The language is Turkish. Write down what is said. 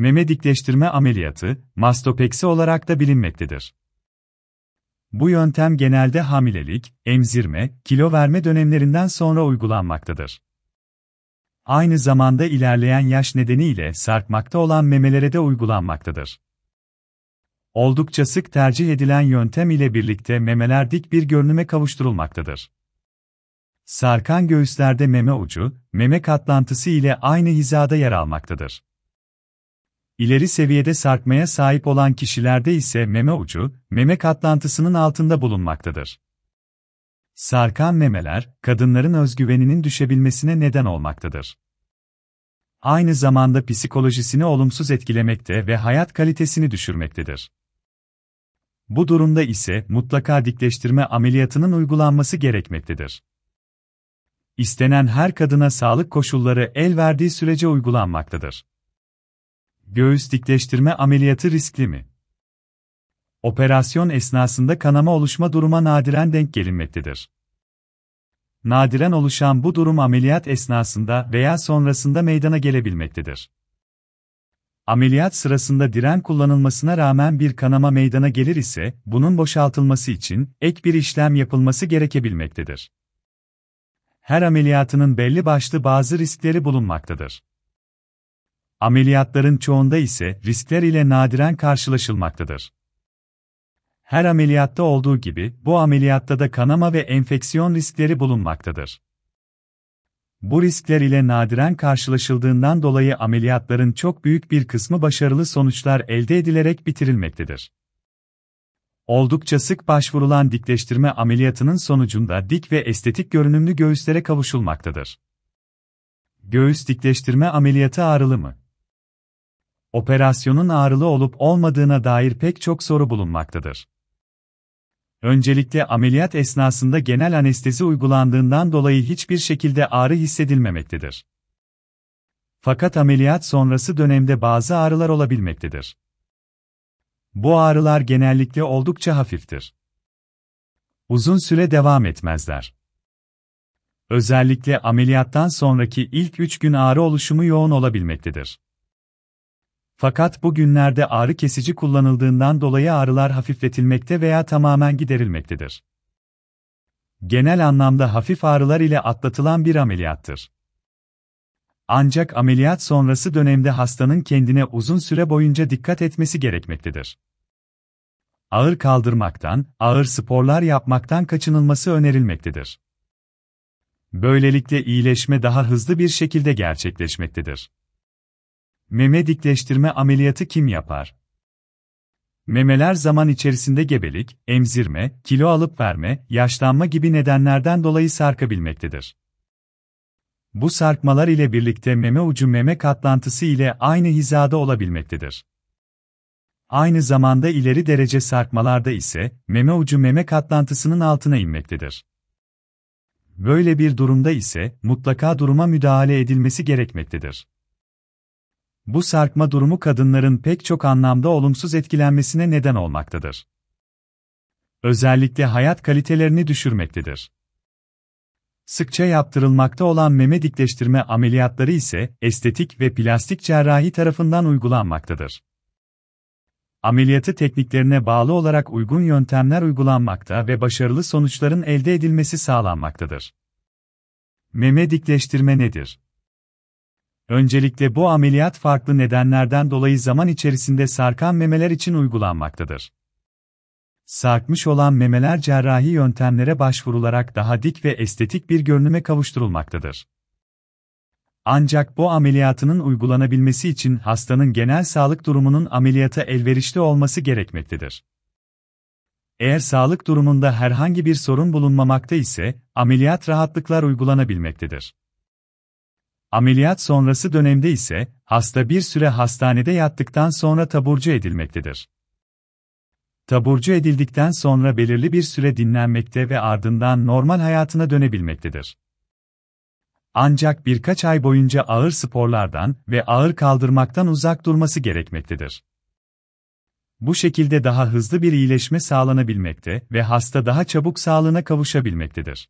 meme dikleştirme ameliyatı, mastopeksi olarak da bilinmektedir. Bu yöntem genelde hamilelik, emzirme, kilo verme dönemlerinden sonra uygulanmaktadır. Aynı zamanda ilerleyen yaş nedeniyle sarkmakta olan memelere de uygulanmaktadır. Oldukça sık tercih edilen yöntem ile birlikte memeler dik bir görünüme kavuşturulmaktadır. Sarkan göğüslerde meme ucu, meme katlantısı ile aynı hizada yer almaktadır. İleri seviyede sarkmaya sahip olan kişilerde ise meme ucu, meme katlantısının altında bulunmaktadır. Sarkan memeler, kadınların özgüveninin düşebilmesine neden olmaktadır. Aynı zamanda psikolojisini olumsuz etkilemekte ve hayat kalitesini düşürmektedir. Bu durumda ise mutlaka dikleştirme ameliyatının uygulanması gerekmektedir. İstenen her kadına sağlık koşulları el verdiği sürece uygulanmaktadır. Göğüs dikleştirme ameliyatı riskli mi? Operasyon esnasında kanama oluşma duruma nadiren denk gelinmektedir. Nadiren oluşan bu durum ameliyat esnasında veya sonrasında meydana gelebilmektedir. Ameliyat sırasında diren kullanılmasına rağmen bir kanama meydana gelir ise, bunun boşaltılması için ek bir işlem yapılması gerekebilmektedir. Her ameliyatının belli başlı bazı riskleri bulunmaktadır. Ameliyatların çoğunda ise riskler ile nadiren karşılaşılmaktadır. Her ameliyatta olduğu gibi bu ameliyatta da kanama ve enfeksiyon riskleri bulunmaktadır. Bu riskler ile nadiren karşılaşıldığından dolayı ameliyatların çok büyük bir kısmı başarılı sonuçlar elde edilerek bitirilmektedir. Oldukça sık başvurulan dikleştirme ameliyatının sonucunda dik ve estetik görünümlü göğüslere kavuşulmaktadır. Göğüs dikleştirme ameliyatı ağrılı mı? Operasyonun ağrılı olup olmadığına dair pek çok soru bulunmaktadır. Öncelikle ameliyat esnasında genel anestezi uygulandığından dolayı hiçbir şekilde ağrı hissedilmemektedir. Fakat ameliyat sonrası dönemde bazı ağrılar olabilmektedir. Bu ağrılar genellikle oldukça hafiftir. Uzun süre devam etmezler. Özellikle ameliyattan sonraki ilk 3 gün ağrı oluşumu yoğun olabilmektedir. Fakat bu günlerde ağrı kesici kullanıldığından dolayı ağrılar hafifletilmekte veya tamamen giderilmektedir. Genel anlamda hafif ağrılar ile atlatılan bir ameliyattır. Ancak ameliyat sonrası dönemde hastanın kendine uzun süre boyunca dikkat etmesi gerekmektedir. Ağır kaldırmaktan, ağır sporlar yapmaktan kaçınılması önerilmektedir. Böylelikle iyileşme daha hızlı bir şekilde gerçekleşmektedir. Meme dikleştirme ameliyatı kim yapar? Memeler zaman içerisinde gebelik, emzirme, kilo alıp verme, yaşlanma gibi nedenlerden dolayı sarkabilmektedir. Bu sarkmalar ile birlikte meme ucu meme katlantısı ile aynı hizada olabilmektedir. Aynı zamanda ileri derece sarkmalarda ise meme ucu meme katlantısının altına inmektedir. Böyle bir durumda ise mutlaka duruma müdahale edilmesi gerekmektedir. Bu sarkma durumu kadınların pek çok anlamda olumsuz etkilenmesine neden olmaktadır. Özellikle hayat kalitelerini düşürmektedir. Sıkça yaptırılmakta olan meme dikleştirme ameliyatları ise estetik ve plastik cerrahi tarafından uygulanmaktadır. Ameliyatı tekniklerine bağlı olarak uygun yöntemler uygulanmakta ve başarılı sonuçların elde edilmesi sağlanmaktadır. Meme dikleştirme nedir? Öncelikle bu ameliyat farklı nedenlerden dolayı zaman içerisinde sarkan memeler için uygulanmaktadır. Sarkmış olan memeler cerrahi yöntemlere başvurularak daha dik ve estetik bir görünüme kavuşturulmaktadır. Ancak bu ameliyatının uygulanabilmesi için hastanın genel sağlık durumunun ameliyata elverişli olması gerekmektedir. Eğer sağlık durumunda herhangi bir sorun bulunmamakta ise, ameliyat rahatlıklar uygulanabilmektedir. Ameliyat sonrası dönemde ise, hasta bir süre hastanede yattıktan sonra taburcu edilmektedir. Taburcu edildikten sonra belirli bir süre dinlenmekte ve ardından normal hayatına dönebilmektedir. Ancak birkaç ay boyunca ağır sporlardan ve ağır kaldırmaktan uzak durması gerekmektedir. Bu şekilde daha hızlı bir iyileşme sağlanabilmekte ve hasta daha çabuk sağlığına kavuşabilmektedir.